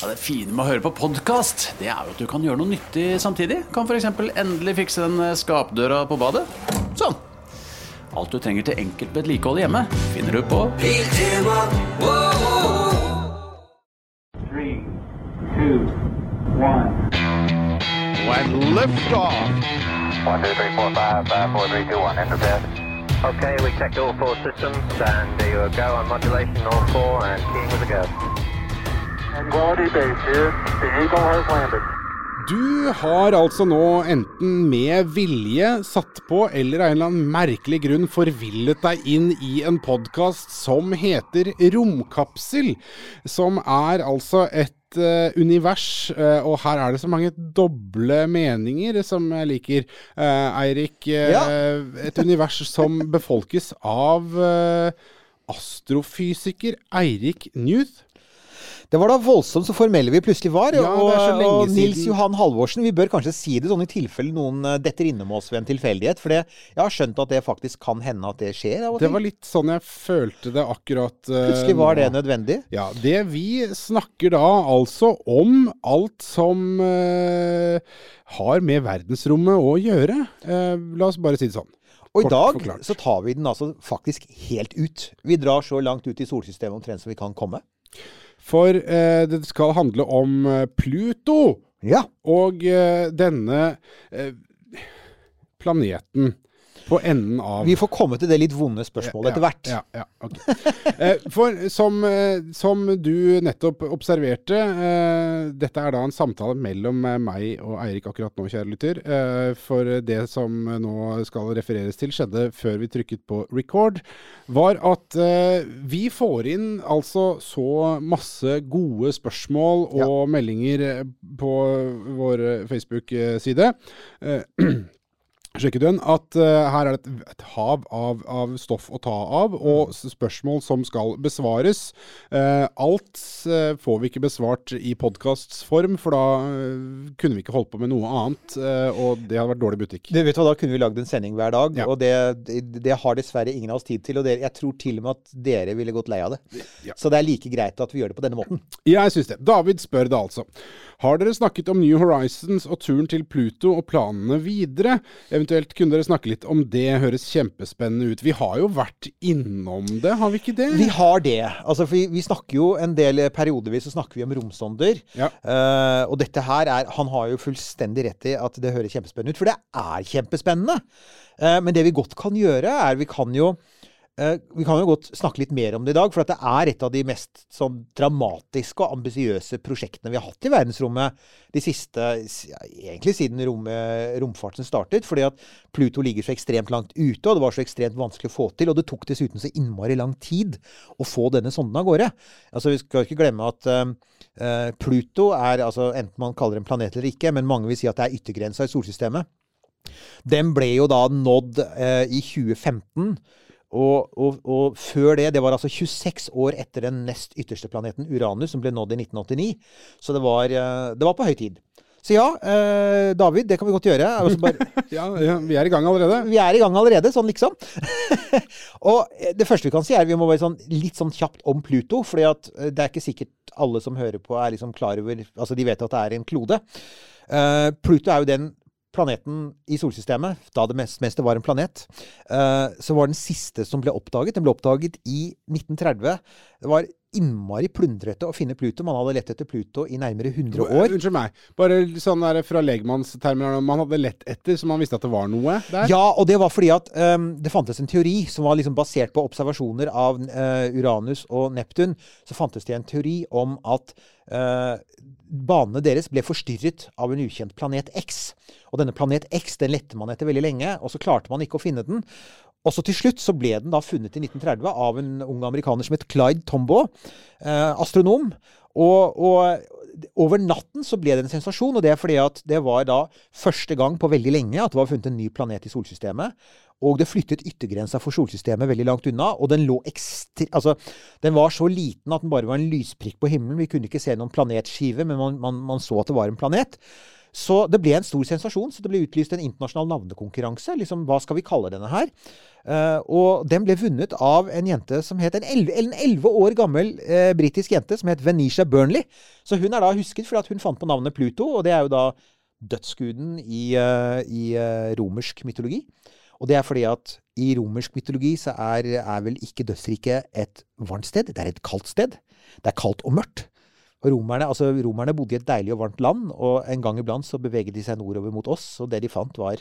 Ja, det fine med å høre på podkast, det er jo at du kan gjøre noe nyttig samtidig. Kan f.eks. endelig fikse den skapdøra på badet. Sånn. Alt du trenger til enkelt vedlikehold hjemme, finner du på Three, two, one. When liftoff. One, two, three, four, five, five, four, three, two, one. Enter bed. Okay, we checked all four systems, and there you go on modulation, all four, and keying with a go. Du har altså nå enten med vilje satt på eller av en eller annen merkelig grunn forvillet deg inn i en podkast som heter Romkapsel. Som er altså et eh, univers, eh, og her er det så mange doble meninger som jeg liker. Eh, Eirik, Ja. et univers som befolkes av astrofysiker Eirik Newth. Det var da voldsomt så formelle vi plutselig var. Ja, og, og Nils. Johan Halvorsen, vi bør kanskje si det sånn i tilfelle noen eh, detter innom oss ved en tilfeldighet. For det, jeg har skjønt at det faktisk kan hende at det skjer av og Det var litt sånn jeg følte det akkurat uh, Plutselig var det nødvendig. Ja, det vi snakker da altså om alt som uh, har med verdensrommet å gjøre. Uh, la oss bare si det sånn. Og i dag forklart. så tar vi den altså faktisk helt ut. Vi drar så langt ut i solsystemet omtrent som vi kan komme. For eh, det skal handle om eh, Pluto Ja. og eh, denne eh, planeten på enden av Vi får komme til det litt vonde spørsmålet etter hvert. Ja, ja, ok. Eh, For som, eh, som du nettopp observerte, eh, dette er da en samtale mellom meg og Eirik akkurat nå, kjære lytter. Eh, For det som nå skal refereres til, skjedde før vi trykket på record, var at vi får inn altså så masse gode spørsmål og meldinger eh, på vår eh, Facebook-side. Den? At uh, her er det et, et hav av, av stoff å ta av, og spørsmål som skal besvares. Uh, alt uh, får vi ikke besvart i podkastsform, for da kunne vi ikke holdt på med noe annet, og det hadde vært dårlig butikk. Du vet hva, Da kunne vi lagd en sending hver dag, Ja. og det, det, det har dessverre ingen av oss tid til. Og det, jeg tror til og med at dere ville gått lei av det. Ja. Så det er like greit at vi gjør det på denne måten. Jeg syns det. David spør det altså. Har dere snakket om New Horizons og turen til Pluto og planene videre? Eventuelt kunne dere snakke litt om det, høres kjempespennende ut. Vi har jo vært innom det, har vi ikke det? Vi har det. Altså, for vi, vi snakker jo en del periodevis så snakker vi om romsonder. Ja. Uh, og dette her er Han har jo fullstendig rett i at det høres kjempespennende ut, for det er kjempespennende. Uh, men det vi godt kan gjøre, er vi kan jo eh, vi kan jo godt snakke litt mer om det i dag, for det er et av de mest sånn, dramatiske og ambisiøse prosjektene vi har hatt i verdensrommet de siste Egentlig siden rom, romfarten startet. Fordi at Pluto ligger så ekstremt langt ute, og det var så ekstremt vanskelig å få til. Og det tok dessuten så innmari lang tid å få denne sonden av gårde. Altså, Vi skal ikke glemme at eh, eh, Pluto er altså enten man kaller det en planet eller ikke, men mange vil si at det er yttergrensa i solsystemet. Den ble jo da nådd uh, i 2015. Og, og, og før det, det var altså 26 år etter den nest ytterste planeten Uranus, som ble nådd i 1989. Så det var, eh, det var på høy tid. Så ja, eh, David, det kan vi godt gjøre. Bare, Ja, ja, vi er i gang allerede. vi er i gang allerede, sånn liksom. og eh, det første vi kan si, er vi må være sånn, litt sånn kjapt om Pluto. For det er ikke sikkert alle som hører på, er liksom klar over Altså, de vet at det er en klode. Uh, Pluto er jo den planeten i solsystemet, da det mest, meste var en planet, eh, så var den siste som ble oppdaget. Den ble oppdaget i 1930. Det var innmari plundrete å finne Pluto. Man hadde lett etter Pluto i nærmere 100 år. Unnskyld meg. Bare sånn der fra legmannstermer. Man hadde lett etter, så man visste at det var noe der? Ja, og det var fordi at um, det fantes en teori som var liksom basert på observasjoner av uh, Uranus og Neptun. Så fantes det en teori om at uh, banene deres ble forstyrret av en ukjent planet X. Og denne planet X den lette man etter veldig lenge, og så klarte man ikke å finne den. Og så til slutt så ble den da funnet i 1930 av en ung amerikaner som het Clyde Tombaugh, eh, astronom. Og, og over natten så ble det en sensasjon, og det er fordi at det var da første gang på veldig lenge at det var funnet en ny planet i solsystemet. Og det flyttet yttergrensa for solsystemet veldig langt unna. Og den lå ekstre... Altså, den var så liten at den bare var en lysprikk på himmelen. Vi kunne ikke se noen planetskive, men man, man, man så at det var en planet. Så det ble en stor sensasjon. Så det ble utlyst en internasjonal navnekonkurranse. Liksom, hva skal vi kalle denne her? Uh, og den ble vunnet av en jente som het en 11, år gammel uh, britisk jente som het Venisha Burnley. Så hun er da husket fordi hun fant på navnet Pluto, og det er jo da dødsguden i, uh, i romersk mytologi. Og det er fordi at i romersk mytologi så er, er vel ikke dødsriket et varmt sted, det er et kaldt sted. Det er kaldt og mørkt. Romerne, altså romerne bodde i et deilig og varmt land, og en gang iblant så beveget de seg nordover mot oss, og det de fant var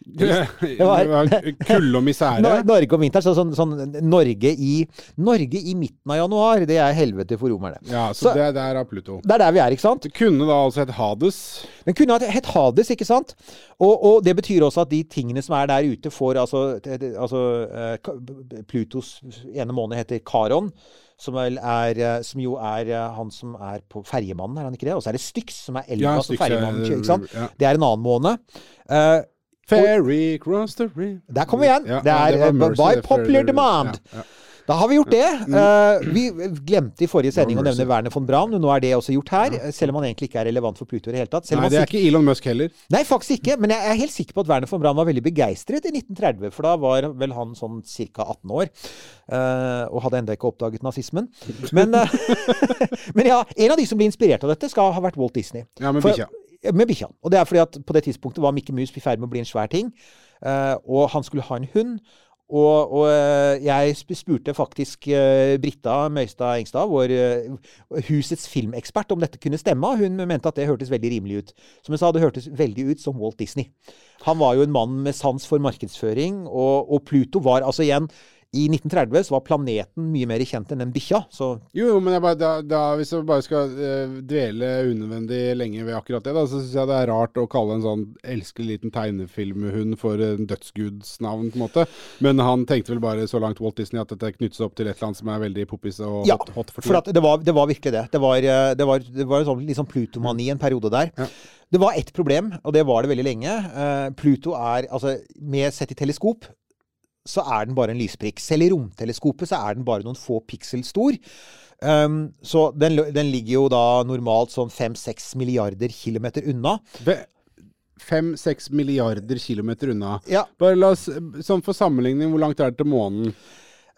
Det var kulde og misere. Norge om vinteren. Så sånn, sånn Norge, i, Norge i midten av januar, det er helvete for romerne. Ja, så, Så- det der er Pluto. Det er der vi er, ikke sant? Det kunne da altså hett Hades. Den kunne hett Hades, ikke sant? Og, og det betyr også at de tingene som er der ute, får altså, det- det- altså eh, Plutos ene måned heter Karon. Som, er, eh, som jo er eh, han som er på Ferjemannen, er han ikke det? Og så er det Styx, som er Elva, Ja, som er- Ferjemannen. Ikke sant? ja. Det er en annen måned. Uh, Ferry cross the river Der kom vi igjen. Ja, det er det by popular demand. Ja. Da har vi gjort det. Uh, vi glemte i forrige sending å nevne Werner von Braun. Nå er det også gjort her. Selv om han egentlig ikke er relevant for Pluto i det hele tatt. Nei, det er ikke Elon Musk heller. Nei, faktisk ikke. Men jeg er helt sikker på at Werner von Braun var veldig begeistret i 1930. For da var vel han sånn ca. 18 år. Uh, og hadde ennå ikke oppdaget nazismen. Men, uh, men ja, en av de som ble inspirert av dette, skal ha vært Walt Disney. Ja, med bikkja. Med bikkja. Og det er fordi at på det tidspunktet var Mikke Mus i ferd med å bli en svær ting. og han skulle ha en hund. Og, og eh, jeg spurte faktisk eh, Britta Møystad Engstad, vår eh, husets filmekspert, om dette kunne stemme. Hun mente at det hørtes veldig rimelig ut. Som hun sa, det hørtes veldig ut som Walt Disney. Han var jo en mann med sans for markedsføring, og, og Pluto var altså igjen I 1930 så var planeten mye mer kjent enn den bikkja. Så Jo, jo, men jeg bare, da, da, hvis jeg bare skal uh, dvele unødvendig lenge ved akkurat det, da, så syns jeg det er rart å kalle en sånn elskelig liten tegnefilmhund for en dødsgudsnavn, på en måte. Men han tenkte vel bare så langt Walt Disney at dette knyttes opp til et eller annet som er veldig poppis og Ja, hot, hot for for Ja, at det, var, det var virkelig det. Det var, eh, det var, det var sånn, sånn Plutomani en periode der. Ja. Det var ett problem, og det var det veldig lenge. Uh, Pluto er, altså med sett i teleskop, så er den bare en lysprikk. Selv i romteleskopet så er den bare noen få piksel stor. Um, så den, den ligger jo da normalt sånn 5-6 milliarder kilometer unna. Fem-seks milliarder kilometer unna. Ja, Bare la oss, sånn For sammenligning, hvor langt er det til månen?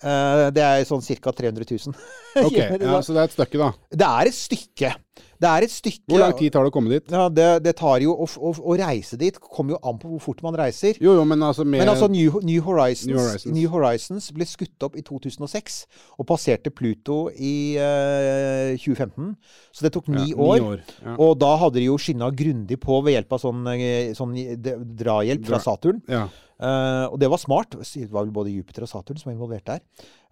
Uh, det er sånn ca. 300 000. Ok, ja. Så det er et stykke, da. Det er et stykke. Det er et stykke. Hvor lang tid tar det å komme dit? Ja, det, det tar jo å, å, å reise dit kommer jo an på hvor fort man reiser. Jo, jo, men altså Men altså New, New, Horizons, New Horizons. New Horizons ble skutt opp i 2006 og passerte Pluto i uh, 2015. Så det tok ja, ni ni år. år. Ja. Og da hadde de jo skinna grundig på ved hjelp av sånn, eh, sånn drahjelp fra Saturn. ja. Eh, og det var smart. Det var vel både Jupiter og Saturn som var involvert der.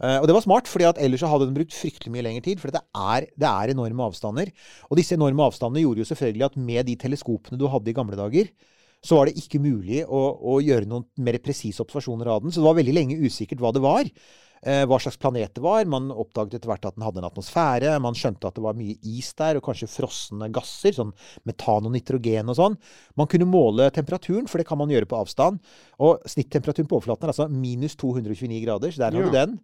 Uh, og det var smart, fordi at ellers så hadde den brukt fryktelig mye lengre tid. For det er, det er enorme avstander. Og disse enorme avstandene gjorde jo selvfølgelig at med de teleskopene du hadde i gamle dager, så var det ikke mulig å, å gjøre noen mer presise observasjoner av den. Så det var veldig lenge usikkert hva det var. Eh, hva slags planet det var. Man oppdaget etter hvert at den hadde en atmosfære. Man skjønte at det var mye is der, og kanskje frosne gasser. Sånn metan og nitrogen og sånn. Man kunne måle temperaturen, for det kan man gjøre på avstand. Og snittemperaturen på overflaten er altså minus 229 grader, så der har Ja. du den.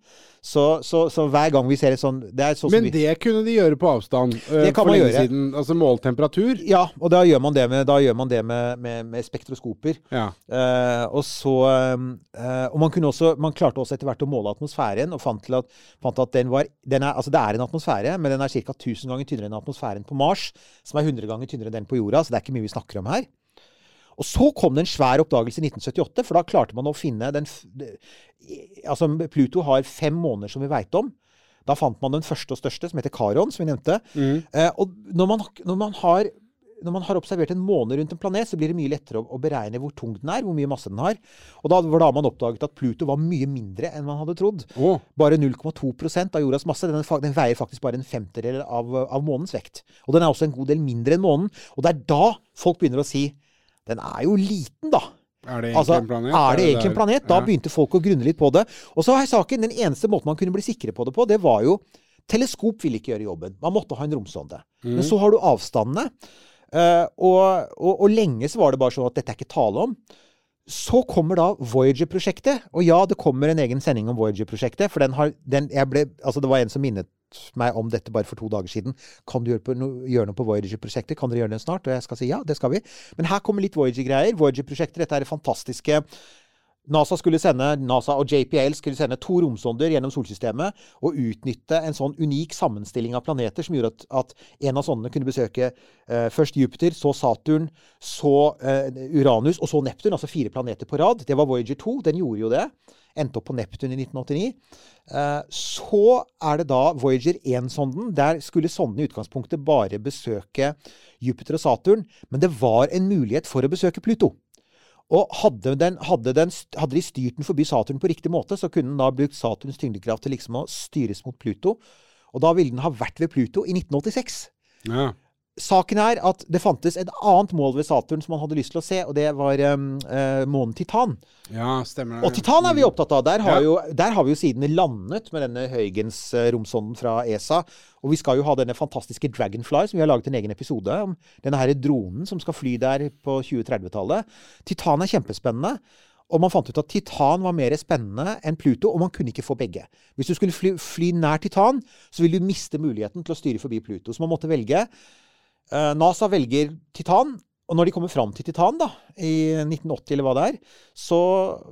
Så, så, så hver gang vi ser et sånn det er Men som Men vi, det kunne de gjøre på avstand eh, Det kan for man lenge gjøre. siden. Altså måltemperatur. Ja, og da gjør man det med, man det med, med, med spektroskoper. Ja. Uh, og så uh, Og man kunne også Man klarte også etter hvert å måle atmosfæren, og fant, at, fant at den var den er, Altså, det er en atmosfære, men den er ca. 1000 ganger tynnere enn atmosfæren på Mars, som er 100 ganger tynnere enn den på jorda, så det er ikke mye vi snakker om her. Og så kom det en svær oppdagelse i 1978, for da klarte man å finne den Altså, Pluto har fem måneder som vi veit om. Da fant man den første og største, som heter Karon, som vi nevnte. Eh, og når man, når man har når man har observert en måne rundt en planet, så blir det mye lettere å, beregne hvor tung den er, hvor mye masse den har. Og da var da man oppdaget at Pluto var mye mindre enn man hadde trodd. Oh. Bare 0,2% av jordas masse. Den, den veier faktisk bare en femtedel av, av månens vekt. Og den er også en god del mindre enn månen. Og det er da folk begynner å si den er jo liten, da. er det egentlig Altså, en planet? er det egentlig en planet? Da ja. begynte folk å grunne litt på det. Og så er saken, Den eneste måten man kunne bli sikre på det på, det var jo Teleskop ville ikke gjøre jobben. Man måtte ha en romsonde. Mm. Men så har du avstandene. Eh, og, og, og lenge så var det bare sånn at dette er ikke tale om. Så kommer da Voyager-prosjektet. Og ja, det kommer en egen sending om Voyager-prosjektet. For den har den, ble, altså Det var en som minnet meg om dette bare for to dager siden. Kan du gjøre, på no, gjøre noe på Voyager-prosjektet? Kan dere gjøre det snart? Og jeg skal si ja, det skal vi. Men her kommer litt Voyager-greier. Voyager-prosjektet, dette er det fantastiske NASA, sende, NASA og JPL skulle sende to romsonder gjennom solsystemet og utnytte en sånn unik sammenstilling av planeter som gjorde at, at en av sondene kunne besøke eh, først Jupiter, så Saturn, så eh, Uranus og så Neptun. Altså fire planeter på rad. Det var Voyager 2. Den gjorde jo det. Endte opp på Neptun i 1989. Eh, så er det da Voyager 1-sonden. Der skulle sonden i utgangspunktet bare besøke Jupiter og Saturn. Men det var en mulighet for å besøke Pluto. Og hadde, den, hadde, den, hadde, de styrt den forbi Saturn på riktig måte, så kunne den da brukt Saturns tyngdekraft til liksom å styres mot Pluto. Og da ville den ha vært ved Pluto i 1986. Ja. Saken er at det fantes et annet mål ved Saturn som man hadde lyst til å se, og det var um, uh, månen Titan. ja, stemmer det. Og Titan er vi opptatt av. Der har, Ja. jo, der har vi jo siden landet med denne Huygens-romsonden fra ESA. Og vi skal jo ha denne fantastiske Dragonfly, som vi har laget en egen episode om. Denne her dronen som skal fly der på 2030-tallet. Titan er kjempespennende. Og man fant ut at Titan var mer spennende enn Pluto, og man kunne ikke få begge. Hvis du skulle fly, fly nær Titan, så ville du miste muligheten til å styre forbi Pluto. Så man måtte velge. Eh, NASA velger Titan, og når de kommer fram til Titan, da, i 1980 eller hva det er, så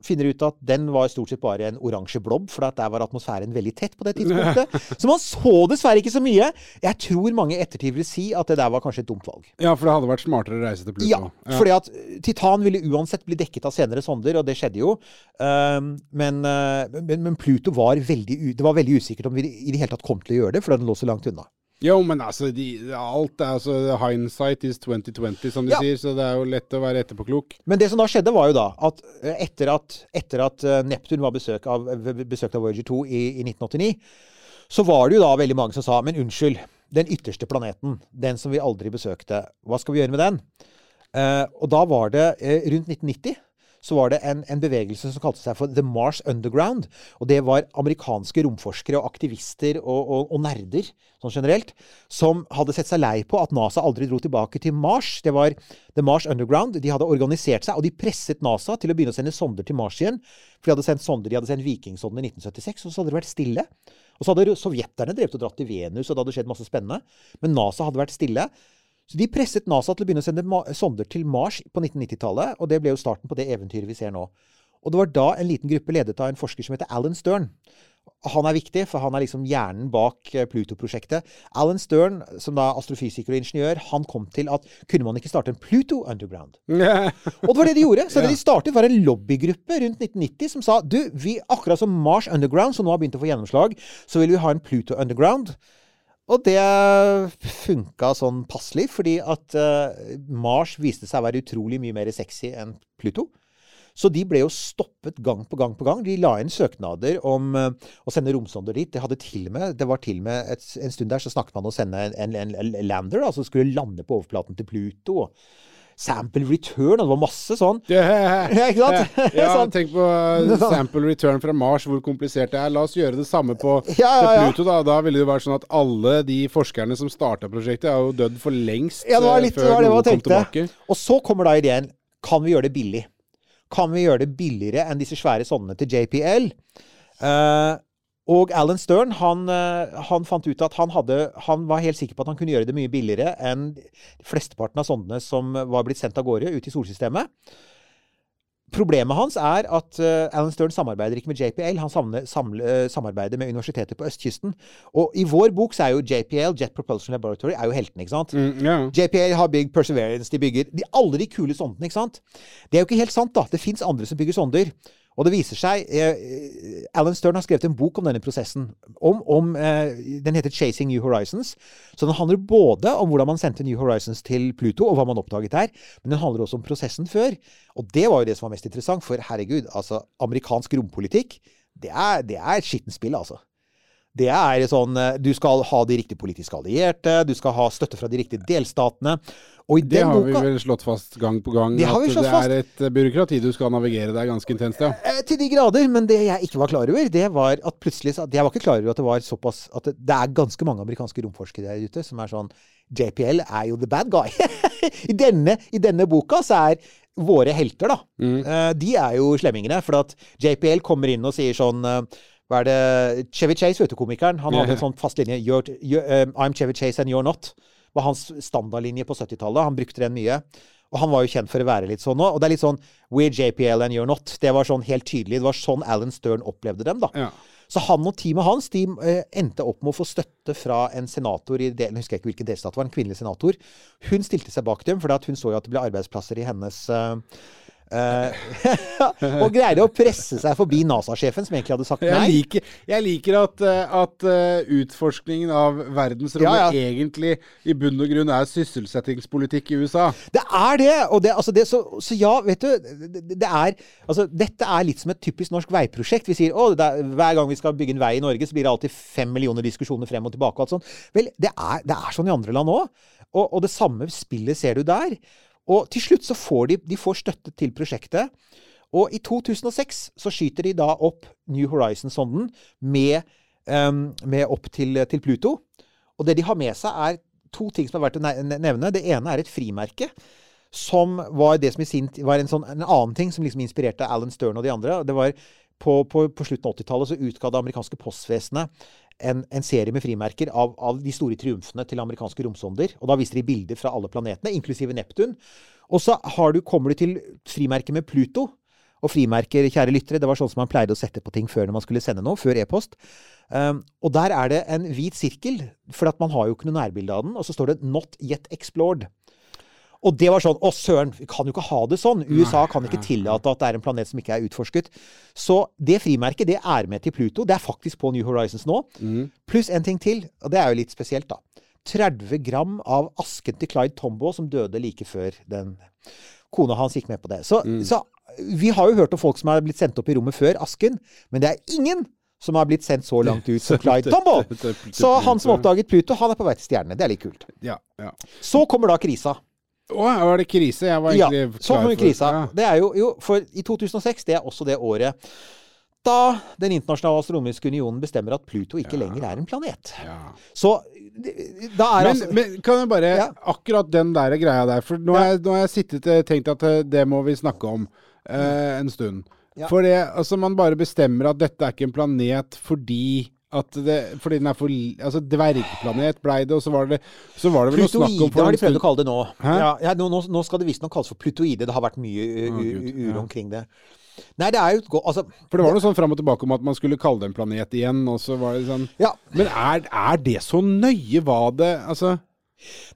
finner de ut at den var stort sett bare en oransje blobb, for at der var atmosfæren veldig tett på det tidspunktet. Så man så dessverre ikke så mye. Jeg tror mange i ettertid vil si at det der var kanskje et dumt valg. Ja, for det hadde vært smartere å reise til Pluto. Ja, fordi at eh, Titan ville uansett bli dekket av senere sonder, og det skjedde jo. Um, men, eh, men, men Pluto var veldig, det var veldig usikkert om vi i det hele tatt kom til å gjøre det, fordi den lå så langt unna. Jo, men altså, de, alt er altså Hindsight is 2020, som de Ja. sier, så det er jo lett å være etterpåklok. Men det som da skjedde, var jo da at eh, etter at, etter at eh, Neptun var besøkt av, besøkt av Voyager 2 i, i 1989, så var det jo da veldig mange som sa Men unnskyld, den ytterste planeten, den som vi aldri besøkte, hva skal vi gjøre med den? Uh, og da var det uh, rundt 1990 så var det en, en bevegelse som kalte seg for The Mars Underground. Og det var amerikanske romforskere og aktivister og, og, og nerder sånn generelt, som hadde sett seg lei på at NASA aldri dro tilbake til Mars. Det var The Mars Underground. De hadde organisert seg, og de presset NASA til å begynne å sende sonder til Mars igjen. For de hadde sendt sonder, de hadde sendt Vikingsonden i 1976, og så hadde det vært stille. Og så hadde sovjeterne drevet og dratt til Venus, og det hadde skjedd masse spennende. Men NASA hadde vært stille. Så de presset NASA til å begynne å sende sonder til Mars på 1990-tallet, og det ble jo starten på det eventyret vi ser nå. Og det var da en liten gruppe ledet av en forsker som heter Alan Stern. Han er viktig, for han er liksom hjernen bak eh, Pluto-prosjektet. Alan Stern, som da er astrofysiker og ingeniør, han kom til at kunne man ikke starte en Pluto Underground? Og det var det de gjorde. Så det de startet, var en lobbygruppe rundt 1990 som sa du, vi, akkurat som Mars Underground, som nå har begynt å få gjennomslag, så vil vi ha en Pluto Underground. Og det funka sånn passelig, fordi at eh, Mars viste seg å være utrolig mye mer sexy enn Pluto. Så de ble jo stoppet gang på gang på gang. De la inn søknader om eh, å sende romsonder dit. Det, til med, det var til og med et, en stund der så snakket man om å sende en, en, en lander, altså skulle lande på overflaten til Pluto. og Sample return, og det var masse sånn. Ja, ikke sant? Ja, Sånn. tenk på uh, sample return fra Mars, hvor komplisert det er. La oss gjøre det samme på Ja, ja. Pluto. Da. da ville det jo vært sånn at alle de forskerne som starta prosjektet, er jo dødd for lengst Ja, det var eh, litt det før var det noen kom tilbake. Og så kommer da ideen Kan vi gjøre det billig? Kan vi gjøre det billigere enn disse svære sondene til JPL? Eh, og Alan Stern han, eh, han fant ut at han, hadde, han var helt sikker på at han kunne gjøre det mye billigere enn flesteparten av sondene som var blitt sendt av gårde ut i solsystemet. Problemet hans er at eh, Alan Stern samarbeider ikke med JPL. Han samle, samle, eh, samarbeider med universiteter på østkysten. Og i vår bok så er jo JPL, Jet Propulsion Laboratory, er jo heltene, ikke sant? Mm, yeah. JPL har bygd Perseverance, de bygger de, alle de kule sondene, ikke sant? Det er jo ikke helt sant, da. Det fins andre som bygger sonder. Og det viser seg eh, Alan Stern har skrevet en bok om denne prosessen. Om, om, eh, den heter 'Chasing New Horizons'. Så den handler både om hvordan man sendte New Horizons til Pluto, og hva man oppdaget der, men den handler også om prosessen før. Og det var jo det som var mest interessant, for herregud, altså amerikansk rompolitikk, det er, det er skittent spill, altså. Det er sånn eh, Du skal ha de riktige politiske allierte, du skal ha støtte fra de riktige delstatene. Og i Det har har vi vel slått fast gang på gang. Det at det er et eh, byråkrati du skal navigere der ganske intenst, ja. Eh, Til de grader, men det jeg ikke var klar over, det var at plutselig Jeg var ikke klar over at det var såpass At det, det er ganske mange amerikanske romforskere der ute som er sånn JPL er jo the bad guy. I, denne, I denne boka så er våre helter, da. Mm. De er jo slemmingene. For at JPL kommer inn og sier sånn hva er det Chevy Chase, vet du, komikeren. Han hadde en sånn fast linje. You're, you're, um, I'm Chevy Chase and you're not. var hans standardlinje på 70-tallet. Han brukte den mye. Og han var jo kjent for å være litt sånn òg. Og det er litt sånn We're JPL and you're not. Det var sånn helt tydelig. Det var sånn Alan Stern opplevde dem, da. Ja. Så han og teamet hans de eh, endte opp med å få støtte fra en senator i delen, jeg husker ikke hvilken delstat det var, en kvinnelig senator. Hun stilte seg bak dem, for hun så jo at det ble arbeidsplasser i hennes eh, Og greide å presse seg forbi NASA-sjefen, som egentlig hadde sagt Jeg nei. liker, jeg liker at, eh, at eh, utforskningen av verdensrommet Ja, ja. egentlig i bunn og grunn er sysselsettingspolitikk i USA. Det er det! Og det, altså det så, så ja, vet du det, det er, altså, Dette er litt som et typisk norsk veiprosjekt. Vi sier å, er, hver gang vi skal bygge en vei i Norge, så blir det alltid fem millioner diskusjoner frem og tilbake. Og alt sånt. Vel, det er, det er sånn i andre land òg. Og, og det samme spillet ser du der. Og til slutt så får de, de får støtte til prosjektet. Og i 2006 så skyter de da opp New Horizon-sonden med, um, med opp til, til Pluto. Og det de har med seg, er to ting som er verdt å nevne. Det ene er et frimerke. Som var det som i sin var en, sånn, en annen ting som liksom inspirerte Alan Stern og de andre. Det var på, på, på slutten av 80-tallet så utga det amerikanske postvesenet en, en serie med frimerker av, av de store triumfene til amerikanske romsonder. Og da viser de bilder fra alle planetene, inklusive Neptun. Og så du, kommer du til frimerket med Pluto. Og frimerker, kjære lyttere, det var sånn som man pleide å sette på ting før når man skulle sende noe, før e-post. Um, og der er det en hvit sirkel, for man har jo ikke noe nærbilde av den. Og så står det 'Not yet explored'. Og det var sånn Å, søren, vi kan jo ikke ha det sånn. USA kan ikke tillate at det er en planet som ikke er utforsket. Så det frimerket, det er med til Pluto. Det er faktisk på New Horizons nå. Pluss en ting til, og det er jo litt spesielt, da. 30 gram av asken til Clyde Tombaugh, som døde like før den kona hans gikk med på det. Så, så vi har jo hørt om folk som er blitt sendt opp i rommet før asken, men det er ingen som har blitt sendt så langt ut som Clyde Tombaugh. Så han som oppdaget Pluto, han er på vei til stjernene. Det er litt kult. Ja, ja. Så kommer da krisa. Å, var det krise? Jeg var Ja, egentlig klar kommer for- krisa. Ja. Det er jo, jo, for i 2006, det er også det året da Den internasjonale astronomiske unionen bestemmer at Pluto ikke lenger er en planet. Ja. Så da er Men, altså men kan jeg bare Ja. Akkurat den der greia der. For nå har jeg, nå har jeg sittet og tenkt at eh, det må vi snakke om eh, en stund. Ja. For det, altså man bare bestemmer at dette er ikke en planet fordi at det, fordi den er for Altså dvergplanet blei det, og så var det, så var det vel noe snakk om Plutoide har de prøvd å kalle det nå. Ja, ja, nå, nå, nå skal det visstnok kalles for plutoide. Det har vært mye uh, u- uro omkring det. Nei, det er jo Altså For det var noe sånn fram og tilbake om at man skulle kalle det en planet igjen, og så var det sånn Ja. Men er, er det så nøye hva det Altså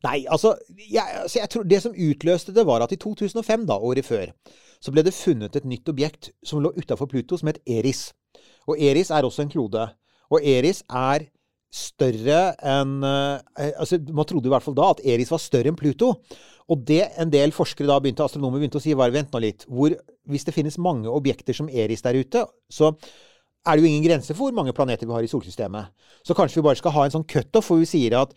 Nei, altså, jeg, altså jeg tror Det som utløste det, var at i 2005, da, året før, så ble det funnet et nytt objekt som lå utafor Pluto, som het Eris. Og Eris er også en klode. Og Eris er større enn eh, altså Man trodde i hvert fall da at Eris var større enn Pluto. Og det en del forskere da begynte, astronomer begynte å si, var vent nå litt. Hvor, hvis det finnes mange objekter som Eris der ute, så er det jo ingen grense for hvor mange planeter vi har i solsystemet. Så kanskje vi bare skal ha en sånn cutoff hvor vi sier at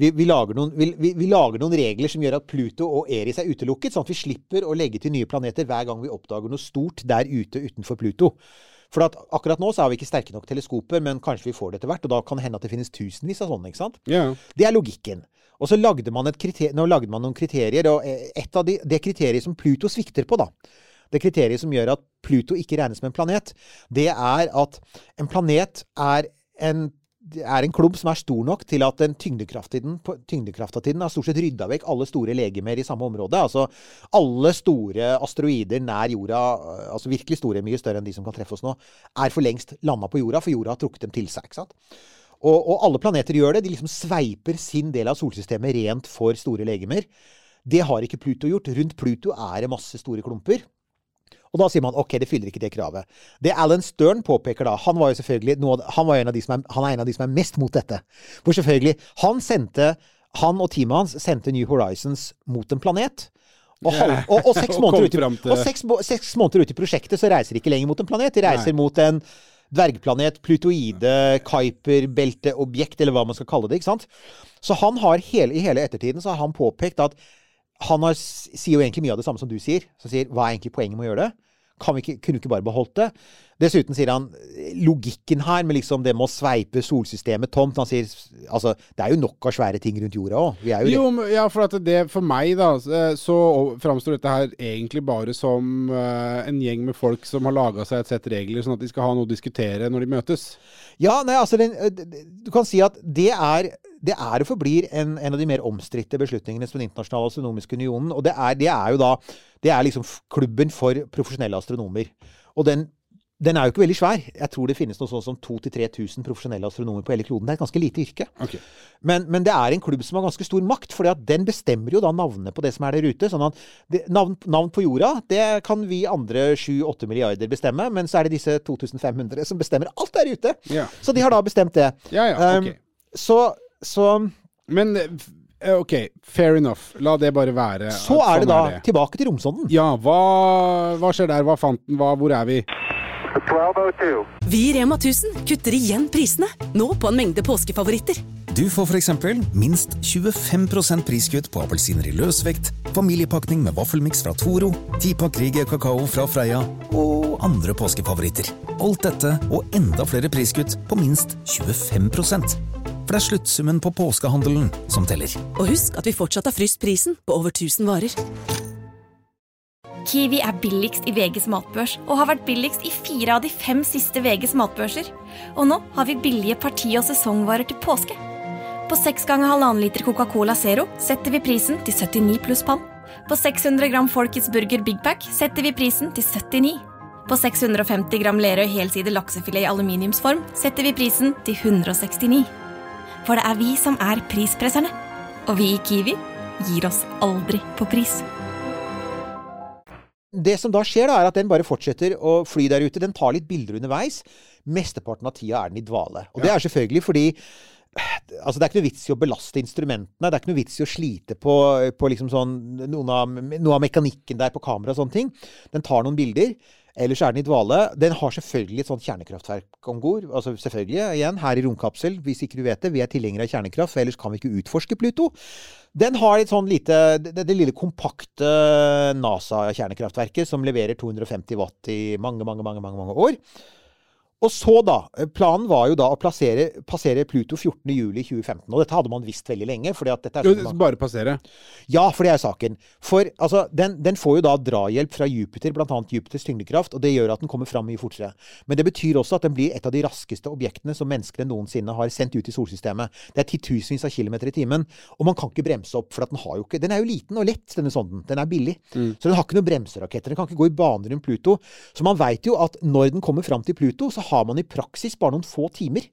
vi, vi, lager noen, vi, vi lager noen regler som gjør at Pluto og Eris er utelukket, sånn at vi slipper å legge til nye planeter hver gang vi oppdager noe stort der ute utenfor Pluto. For at akkurat nå så har vi ikke sterke nok teleskoper, men kanskje vi får det etter hvert. Og da kan det hende at det finnes tusenvis av sånne. ikke sant? Yeah. Det er logikken. Og så lagde man, et kriter nå lagde man noen kriterier, og eh, et av de, det kriteriet som Pluto svikter på, da, det kriteriet som gjør at Pluto ikke regnes som en planet, det er at en planet er en, det er en klubb som er stor nok til at den tyngdekrafta til den, på- tyngdekrafta til den har stort sett rydda vekk alle store legemer i samme område. Altså alle store asteroider nær jorda, altså virkelig store, mye større enn de som kan treffe oss nå, er for lengst landa på jorda, for jorda har trukket dem til seg. ikke sant? Og, og alle planeter gjør det. De liksom sveiper sin del av solsystemet rent for store legemer. Det har ikke Pluto gjort. Rundt Pluto er det masse store klumper. Og da sier man ok, det fyller ikke det kravet. Det Alan Stern påpeker da, han var jo selvfølgelig noe, han, var en av de som er, han er en av de som er mest mot dette. For selvfølgelig, han sendte han og teamet hans sendte New Horizons mot en planet. Og, halv, og, og, seks, måneder ut og seks, seks måneder ut i prosjektet så reiser de ikke lenger mot en planet. De reiser Nei. mot en dvergplanet, plutoide, Kuiper-belteobjekt, eller hva man skal kalle det. ikke sant? Så han har hele, i hele ettertiden så har han påpekt at han har, sier jo egentlig mye av det samme som du sier. Som sier hva er egentlig poenget med å gjøre det? Kan vi ikke, kunne vi ikke bare beholdt det? Dessuten sier han logikken her med liksom det med å sveipe solsystemet tomt Han sier altså, det er jo nok av svære ting rundt jorda òg. Vi er jo Jo, ja, for at det for meg, da, så- så framstår dette her egentlig bare som eh, en gjeng med folk som har laga seg et sett regler, sånn at de skal ha noe å diskutere når de møtes. Ja, nei, altså den, eh, Du kan si at det er det er og forblir en, en av de mer omstridte beslutningene som Den internasjonale astronomiske unionen. Og det er, det er jo da Det er liksom klubben for profesjonelle astronomer. Og den, den er jo ikke veldig svær. Jeg tror det finnes noe sånn som 2000-3000 profesjonelle astronomer på hele kloden. Det er et ganske lite yrke. Okay. Men, men det er en klubb som har ganske stor makt, for den bestemmer jo da navnene på det som er der ute. Sånn det, navn, navn på jorda, det kan vi andre 7-8 milliarder bestemme, men så er det disse 2500 som bestemmer alt der ute. Ja. Så de har da bestemt det. Ja, ja, okay. Um, så, så, Men eh, OK, fair enough. La det bare være. så er det sånn da tilbake til romsonden. Ja, hva, hva skjer der? Hva fant den? Hva, hvor er vi? 1202. Vi i Rema 1000 kutter igjen prisene, nå på en mengde påskefavoritter. Du får f.eks. minst 25% priskutt på appelsiner i løsvekt, familiepakning med vaffelmiks fra Toro, tipakk Rieger kakao fra Freia og andre påskefavoritter. Alt dette og enda flere priskutt på minst 25 For det er sluttsummen på påskehandelen som teller. Og husk at vi fortsatt har fryst prisen på over 1000 varer. Kiwi er billigst i VGs matbørs og har vært billigst i fire av de fem siste VGs matbørser. Og nå har vi billige parti- og sesongvarer til påske. På 6 ganger halvannen liter Coca-Cola Zero setter vi prisen til 79 pluss pann. På 600 gram Folkets Burger Big Pack setter vi prisen til 79. På 650 gram Lerøy helside laksefilet i aluminiumsform setter vi prisen til 169. For det er vi som er prispresserne. Og vi i Kiwi gir oss aldri på pris. Det som da skjer, da, er at den bare fortsetter å fly der ute. Den tar litt bilder underveis. Mesteparten av tida er den i dvale. Og det er selvfølgelig fordi Altså, det er ikke noe vits i å belaste instrumentene. Det er ikke noe vits i å slite på, på liksom sånn, noen av, noe av mekanikken der på kamera og sånne ting. Den tar noen bilder. Ellers er den i dvale. Den har selvfølgelig et sånt kjernekraftverk om bord. Altså selvfølgelig, igjen, her i romkapsel, hvis ikke du vet det. Vi er tilhengere av kjernekraft, for ellers kan vi ikke utforske Pluto. Den har et sånn lite Det, det lille kompakte NASA-kjernekraftverket som leverer 250 watt i mange, mange, mange, mange, mange år. Og så, da. Planen var jo da å plassere, passere Pluto 14.07.2015. Og dette hadde man visst veldig lenge. fordi at dette er sånn man- Bare passere. ja, for det er saken. For altså, den, den får jo da drahjelp fra Jupiter, bl.a. Jupiters tyngdekraft, og det gjør at den kommer fram mye fortere. Men det betyr også at den blir et av de raskeste objektene som menneskene noensinne har sendt ut i solsystemet. Det er titusenvis av kilometer i timen, og man kan ikke bremse opp, for at den har jo ikke Den er jo liten og lett, denne sonden. Den er billig. Så den har ikke noen bremseraketter. Den kan ikke gå i bane rundt Pluto. Så man veit jo at når den kommer fram til Pluto, så har man i praksis bare noen få timer.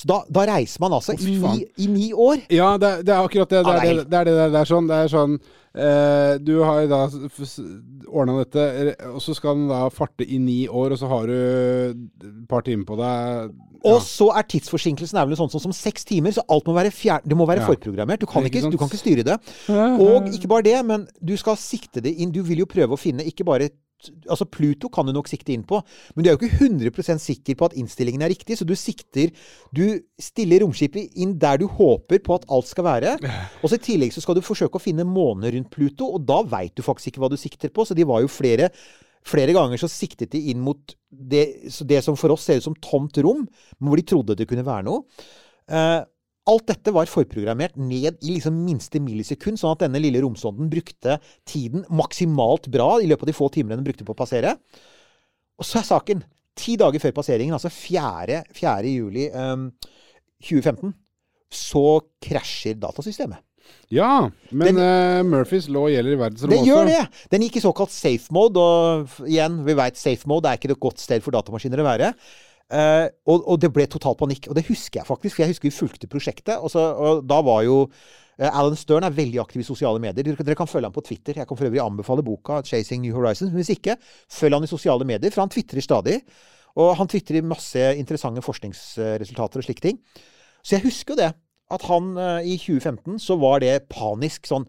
Så da, da reiser man altså i, ni, i ni år. Ja, det, det er akkurat det. Det er det det, er det, det er sånn, det er sånn eh, Du har da ordna dette, eh, og så skal den da farte i ni år, og så har du et par timer på deg. Ja. Og så er tidsforsinkelsen er vel sånn som, som seks timer, så alt må være, fjer det må være Ja. forprogrammert. Du kan, ikke, du kan ikke styre det. Og ikke bare det, men du skal sikte det inn. Du vil jo prøve å finne ikke bare Altså Pluto kan du nok sikte inn på, men du er jo ikke 100% sikker på at innstillingen er riktig, så du sikter Du stiller romskipet inn der du håper på at alt skal være. Og så i tillegg så skal du forsøke å finne måner rundt Pluto, og da veit du faktisk ikke hva du sikter på. Så de var jo flere Flere ganger så siktet de inn mot det, det som for oss ser ut som tomt rom, men hvor de trodde det kunne være noe. Eh, alt dette var forprogrammert ned i liksom minste millisekund, sånn at denne lille romsonden brukte tiden maksimalt bra i løpet av de få timene den brukte på å passere. Og så er saken Ti dager før passeringen, altså 4. 4. juli um, 2015, så krasjer datasystemet. Ja, men Den- uh, Murphys law gjelder i Det verdensrommet også. gjør det! Den gikk i såkalt safe mode, og igjen, vi veit safe mode er ikke et godt sted for datamaskiner å være. Eh, og, og det ble total panikk. Og det husker jeg faktisk, for jeg husker vi fulgte prosjektet. Og, så, og da var jo eh, Alan Stern er veldig aktiv i sosiale medier. Dere, dere kan følge ham på Twitter. Jeg kan for øvrig anbefale boka 'Chasing New Horizons'. Hvis ikke, følg han i sosiale medier, for han tvitrer stadig. Og han tvitrer masse interessante forskningsresultater og slike ting. Så jeg husker jo det. At han eh, i 2015 så var det panisk sånn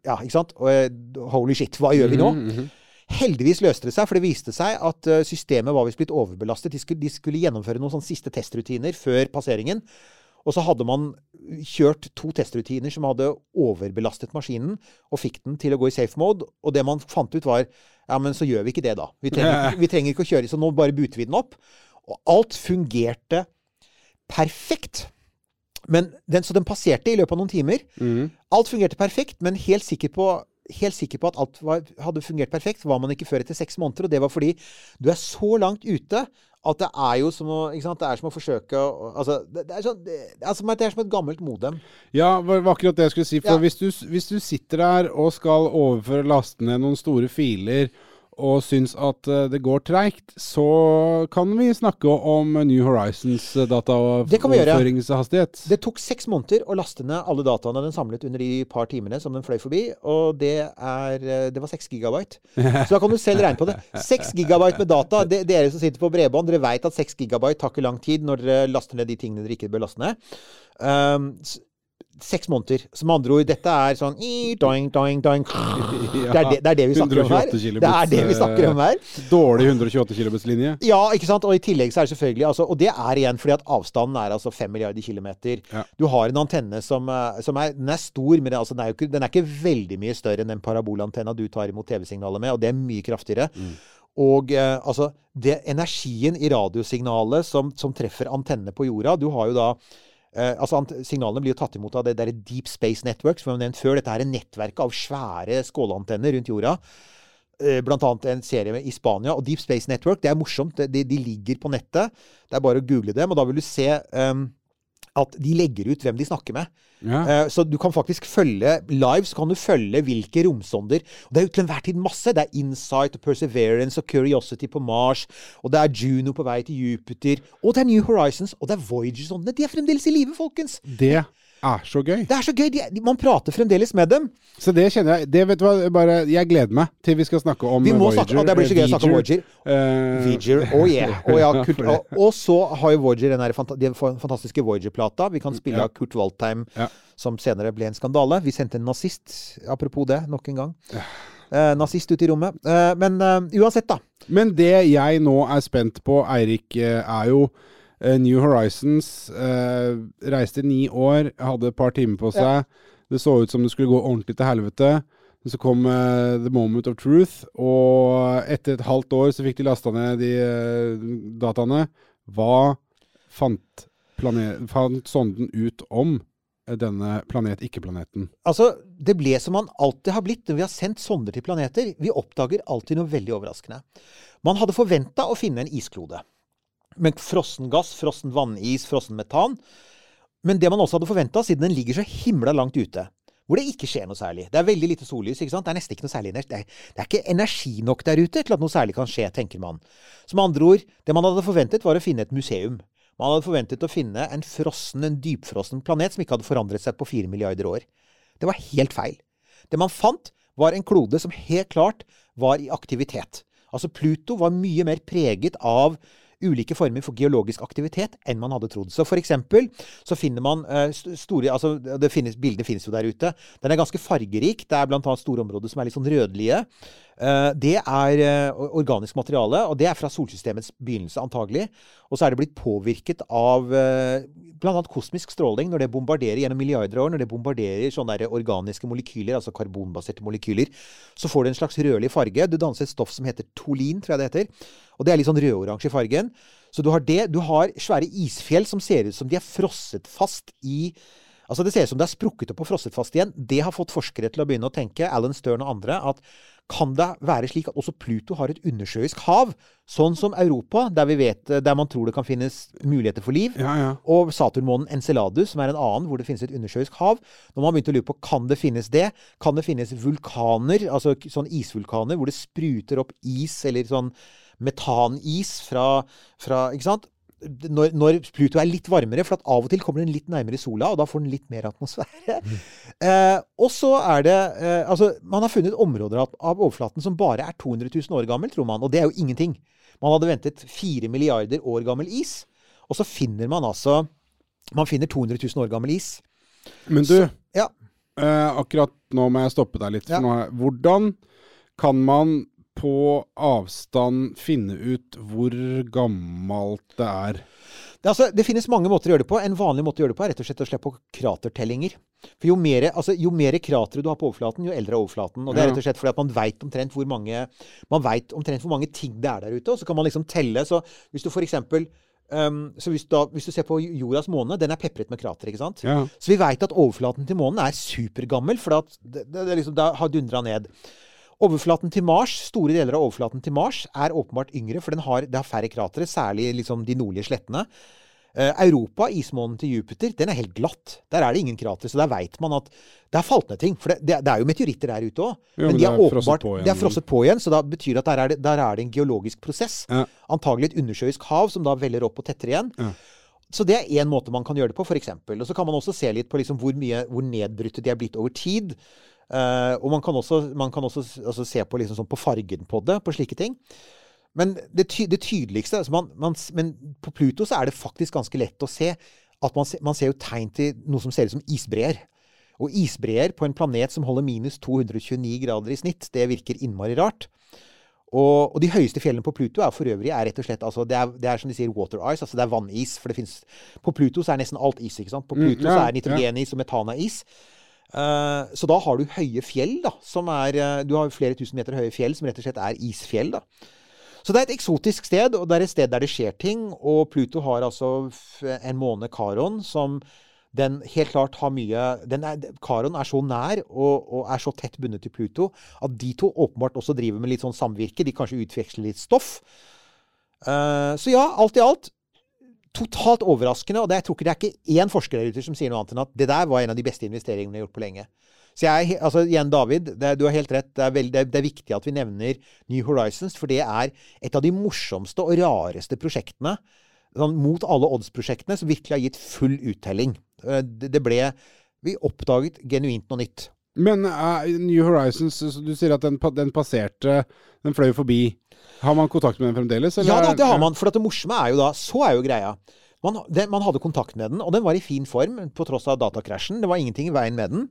Ja, ikke sant? Holy shit, hva gjør vi nå? Mhm, Heldigvis løste det seg, for det viste seg at eh, systemet var visst blitt overbelastet. De skulle, de skulle gjennomføre noen sånne siste testrutiner før passeringen. Og så hadde man kjørt to testrutiner som hadde overbelastet maskinen, og fikk den til å gå i safe mode. Og det man fant ut, var ja, men så gjør vi ikke det, da. Vi trenger, vi trenger ikke å kjøre, så nå bare buter vi den opp. Og alt fungerte perfekt. Men den, så den passerte i løpet av noen timer. Alt fungerte perfekt, men helt sikker på Helt sikker på at alt var, hadde fungert perfekt, var man ikke før etter seks måneder. Og det var fordi du er så langt ute at det er jo som å, sant? Det er som å forsøke å Altså, det, det, er sånn, det, altså, det er som et gammelt modem. Ja, det var akkurat det jeg skulle si. For Ja. hvis, du, hvis du sitter der og skal overføre lastene noen store filer, og syns at eh, det går treigt, så kan vi snakke om New Horizons eh, dataoverføringshastighet. Det tok seks måneder å laste ned alle dataene den samlet under de par timene som den fløy forbi, og det er eh, Det var seks gigabyte. Så da kan du selv regne på det. Seks gigabyte med data. Det, dere som sitter på bredbånd, dere veit at seks gigabyte tar ikke lang tid når dere laster ned de tingene dere ikke bør laste ned. Um, Seks måneder. Som med andre ord, dette er sånn i, doing, doing, doing. Det, er det, det er det vi snakker om her. Det er det vi snakker om her. Dårlig 128 kilobits-linje. Ja, ikke sant? Og i tillegg så er det selvfølgelig altså, Og det er igjen fordi at avstanden er altså 5 milliarder kilometer. Ja. Du har en antenne som, eh, som er, den er stor, men altså, den, er ikke, den er ikke veldig mye større enn den parabolantenna du tar imot TV-signalet med, og det er mye kraftigere. Og eh, altså det Energien i radiosignalet som, som treffer antennene på jorda Du har jo da eh, altså Signalene blir jo tatt imot av det der Deep Space Network, som jeg har nevnt før. Dette er en nettverk av svære skåleantenner rundt jorda. Eh, Blant annet en serie i Spania. Og Deep Space Network, det er morsomt. De, de ligger på nettet. Det er bare å google dem, og da vil du se ehm, at de legger ut hvem de snakker med. Ja. Eh, Så du kan faktisk følge live, så kan du følge hvilke romsonder. Og det er jo til enhver tid masse. Det er Insight og Perseverance og Curiosity på Mars. Og det er Juno på vei til Jupiter. Og det er New Horizons. Og det er Voyager-sondene. De er fremdeles i live, folkens! Det er så gøy. Det er så gøy! De, de, man prater fremdeles med dem. Så det kjenner jeg det vet du hva, bare, Jeg gleder meg til vi skal snakke om Vi må Voyager. snakke, det blir så gøy å snakke om Voyager. Uh, Voyager, oh yeah. Og, ja, Kurt, og, og så har jo Voyager den fanta de fantastiske Voyager-plata. Vi kan spille Ja. Kurt Waldheim, Ja. som senere ble en skandale. Vi sendte en nazist, apropos det, nok en gang. Eh, nazist ut i rommet. Eh, men eh, uansett, da. Men det jeg nå er spent på, Eirik, eh, er jo eh, New Horizons. eh, reiste ni år, hadde et par timer på seg. Det så ut som det skulle gå ordentlig til helvete. Så kom uh, The Moment of Truth, og etter et halvt år så fikk de lasta ned de uh, dataene. Hva fant, fant sonden ut om eh, denne planet-ikke-planeten? Altså, det ble som man alltid har blitt når vi har sendt sonder til planeter. Vi oppdager alltid noe veldig overraskende. Man hadde forventa å finne en isklode. Med frossen gass, frossen vannis, frossen metan. Men det man også hadde forventa, siden den ligger så himla langt ute, hvor det ikke skjer noe særlig Det er veldig lite sollys. ikke sant? Det er nesten ikke noe særlig energi. Er, det er ikke energi nok der ute til at noe særlig kan skje, tenker man. Så med andre ord, det man hadde forventet, var å finne et museum. Man hadde forventet å finne en frossen, en dypfrossen planet som ikke hadde forandret seg på fire milliarder år. Det var helt feil. Det man fant, var en klode som helt klart var i aktivitet. Altså Pluto var mye mer preget av ulike former for geologisk aktivitet enn man hadde trodd. Så for eksempel så finner man eh, store altså det finnes, Bildene finnes jo der ute. Den er ganske fargerik. Det er bl.a. store områder som er litt sånn rødlige. Eh, det er eh, organisk materiale, og det er fra solsystemets begynnelse antagelig. Og så er det blitt påvirket av bl.a. kosmisk stråling når det bombarderer gjennom milliarder av år. Når det bombarderer sånne organiske molekyler, altså karbonbaserte molekyler, så får det en slags rødlig farge. Det danser et stoff som heter tolin, tror jeg det heter. Og det er litt sånn rødoransje i fargen. Så du har det. Du har svære isfjell som ser ut som de er frosset fast i Altså Det ser ut som det er sprukket opp og frosset fast igjen. Det har fått forskere til å begynne å tenke, Alan Stern og andre, at kan det være slik at også Pluto har et undersjøisk hav? Sånn som Europa, der, vi vet, der man tror det kan finnes muligheter for liv. Ja, ja. Og Saturnmånen Enceladus, som er en annen hvor det finnes et undersjøisk hav. Når man begynte å lure på kan det finnes det, kan det finnes vulkaner, altså sånn isvulkaner, hvor det spruter opp is, eller sånn metanis fra, fra Ikke sant? Når, når Pluto er litt varmere, for at av og til kommer den litt nærmere sola, og da får den litt mer atmosfære. Eh, og så er det eh, Altså, man har funnet områder av, av overflaten som bare er 200 000 år gammel, tror man. Og det er jo ingenting. Man hadde ventet 4 milliarder år gammel is. Og så finner man altså Man finner 200 000 år gammel is. Men du, Ja. Eh, akkurat nå må jeg stoppe deg litt. Ja. hvordan kan man på avstand finne ut hvor gammelt det er? Det, altså, det finnes mange måter å gjøre det på. En vanlig måte å gjøre det på er rett og slett å slippe på kratertellinger. For jo mer, altså, kratre du har på overflaten, jo eldre er overflaten. Og det er rett og slett fordi at man veit omtrent hvor mange Man vet omtrent hvor mange ting det er der ute, og så kan man liksom telle. Så hvis du for eksempel um, så hvis, da, hvis du ser på jordas måne, den er pepret med krater, ikke sant? Ja. Så vi veit at overflaten til månen er supergammel, for det, det, det, liksom, det har dundra ned. Overflaten til Mars, store deler av overflaten til Mars er åpenbart yngre, for den har, det har færre kratere, særlig liksom de nordlige slettene. Eh, Europa, ismånen til Jupiter, den er helt glatt. Der er det ingen krater, så der veit man at det har falt ned ting. For det, det, det er jo meteoritter der ute òg. Men men de er er åpenbart de er frosset på igjen, så da betyr det at der er det, der er det en geologisk prosess. Ja. Antagelig et undersjøisk hav som da veller opp og tetter igjen. Ja. Så det er én måte man kan gjøre det på, f.eks. Og så kan man også se litt på liksom hvor, mye, hvor nedbrutte de er blitt over tid. Eh, og man kan også, man kan også altså se på, liksom sånn på fargen på det, på slike ting. Men det, ty det tydeligste altså man, man, Men på Pluto så er det faktisk ganske lett å se at man, man ser jo tegn til noe som ser ut som isbreer. Og isbreer på en planet som holder minus 229 grader i snitt, det virker innmari rart. Og, og de høyeste fjellene på Pluto er for øvrig er rett og slett altså det, er, det er som de sier water ice, altså det er vannis. For det finnes, på Pluto så er nesten alt is. ikke sant? På Mm, Pluto ja, så er nitrogenis og metanais så da har du høye fjell, da. Som er eh, Du har flere tusen meter høye fjell som rett og slett er isfjell, da. Så det er et eksotisk sted, og det er et sted der det skjer ting. Og Pluto har altså en måne, Karon, som den helt klart har mye er, Karon er så nær og, og er så tett bundet til Pluto at de to åpenbart også driver med litt sånn samvirke. De kanskje utveksler litt stoff. Uh, så ja, alt i alt totalt overraskende. Og det, jeg tror ikke det er ikke én forsker der ute som sier noe annet enn at det der var en av de beste investeringene vi har gjort på lenge. Så jeg, altså igjen, David, det, du har helt rett. Det er, veld, det, det er viktig at vi nevner New Horizons, for det er et av de morsomste og rareste prosjektene. Sånn, mot alle odds-prosjektene som virkelig har gitt full uttelling. Eh, det ble Vi oppdaget genuint noe nytt. Men uh, New Horizons, du sier at den, den passerte Den fløy forbi. Har man kontakt med den fremdeles? eller Ja da, det har man. For det morsomme er jo da Så er jo greia. Man, det, man hadde kontakt med den, og den var i fin form på tross av datakrasjen. Det var ingenting i veien med den.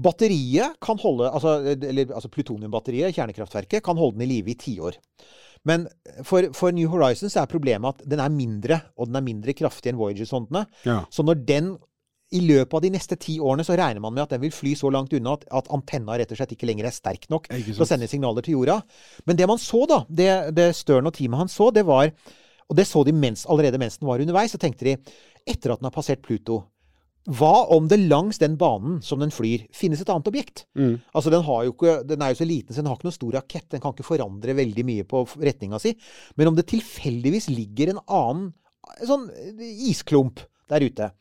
Batteriet kan holde Altså, eller, altså plutoniumbatteriet, kjernekraftverket, kan holde den i live i tiår. Men for, for New Horizons er problemet at den er mindre, og den er mindre kraftig enn Voyager-sondene. Ja. Så når den i løpet av de neste ti årene så regner man med at den vil fly så langt unna at, at antenna rett og slett ikke lenger er sterk nok til å sende signaler til jorda. Men det man så, da, det, det Stern og teamet hans så, det var Og det så de mens, allerede mens den var underveis. Så tenkte de, etter at den har passert Pluto hva om det langs den banen som den flyr, finnes et annet objekt? Mm. Altså, den, har jo ikke, den er jo så liten, så den har ikke noen stor rakett. Den kan ikke forandre veldig mye på retninga si. Men om det tilfeldigvis ligger en annen sånn isklump der ute.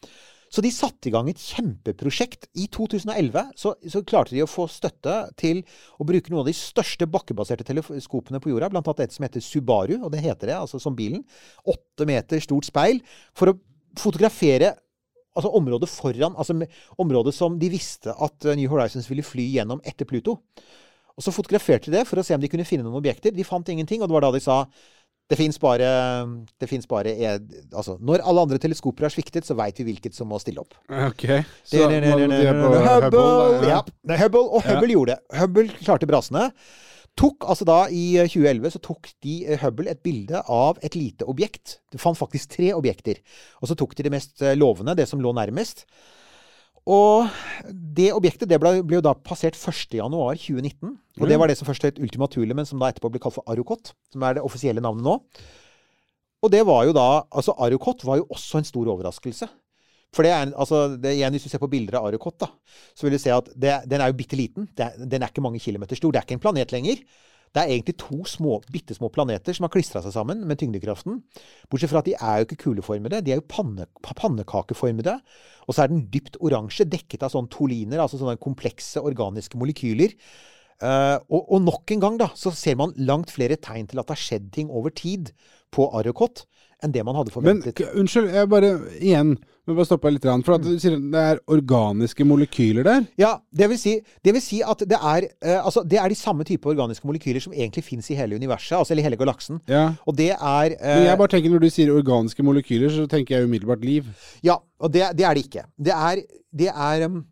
Så de satte i gang et kjempeprosjekt. I 2011 så, så klarte de å få støtte til å bruke noen av de største bakkebaserte teleskopene på jorda, blant annet et som heter Subaru, og det heter det, altså som bilen. Åtte meter stort speil. For å fotografere altså området foran, altså området som de visste at eh, New Horizons ville fly gjennom etter Pluto. Og så fotograferte de det for å se om de kunne finne noen objekter. De fant ingenting, og det var da de sa det fins bare, det bare altså, Når alle andre teleskoper har sviktet, så veit vi hvilket som må stille opp. Ok. Så Hubble! Hubble, Ja, det Hubble, og Hubble gjorde det. Hubble klarte brasene. Tok, altså da I eh, 2011 så tok de eh, Hubble et bilde av et lite objekt. De fant faktisk tre objekter. Og så tok de det mest eh, lovende, det som lå nærmest. Og det objektet det ble, ble jo da passert 1.1.2019. Og det var det som først het Ultima Thule, men som da etterpå ble kalt for Arukot. Som er det offisielle navnet nå. Og det var jo da Altså, Arukot var jo også en stor overraskelse. For det er, altså, det, igjen, Hvis du ser på bilder av Arukot, da, så vil du se at det, den er jo bitte liten. Det den er ikke mange kilometer stor. Det er ikke en planet lenger. Det er egentlig to små, bitte små planeter som har klistra seg sammen med tyngdekraften. Bortsett fra at de er jo ikke kuleformede, de er jo panne, pannekakeformede. Og så er den dypt oransje, dekket av sånne toliner, altså sånne komplekse organiske molekyler. Uh, og, og nok en gang da, så ser man langt flere tegn til at det har skjedd ting over tid på Arrokot enn det man hadde forventet. Men unnskyld, jeg bare igjen må bare stoppe litt. For at du sier det er organiske molekyler der. Ja, det vil si, det vil si at det er, eh, altså, det er de samme type organiske molekyler som egentlig fins i hele universet, altså eller hele galaksen. Ja. Og det er eh, Men jeg bare tenker når du sier organiske molekyler, så tenker jeg umiddelbart liv. Ja, og det, det er det ikke. Det er, det er um,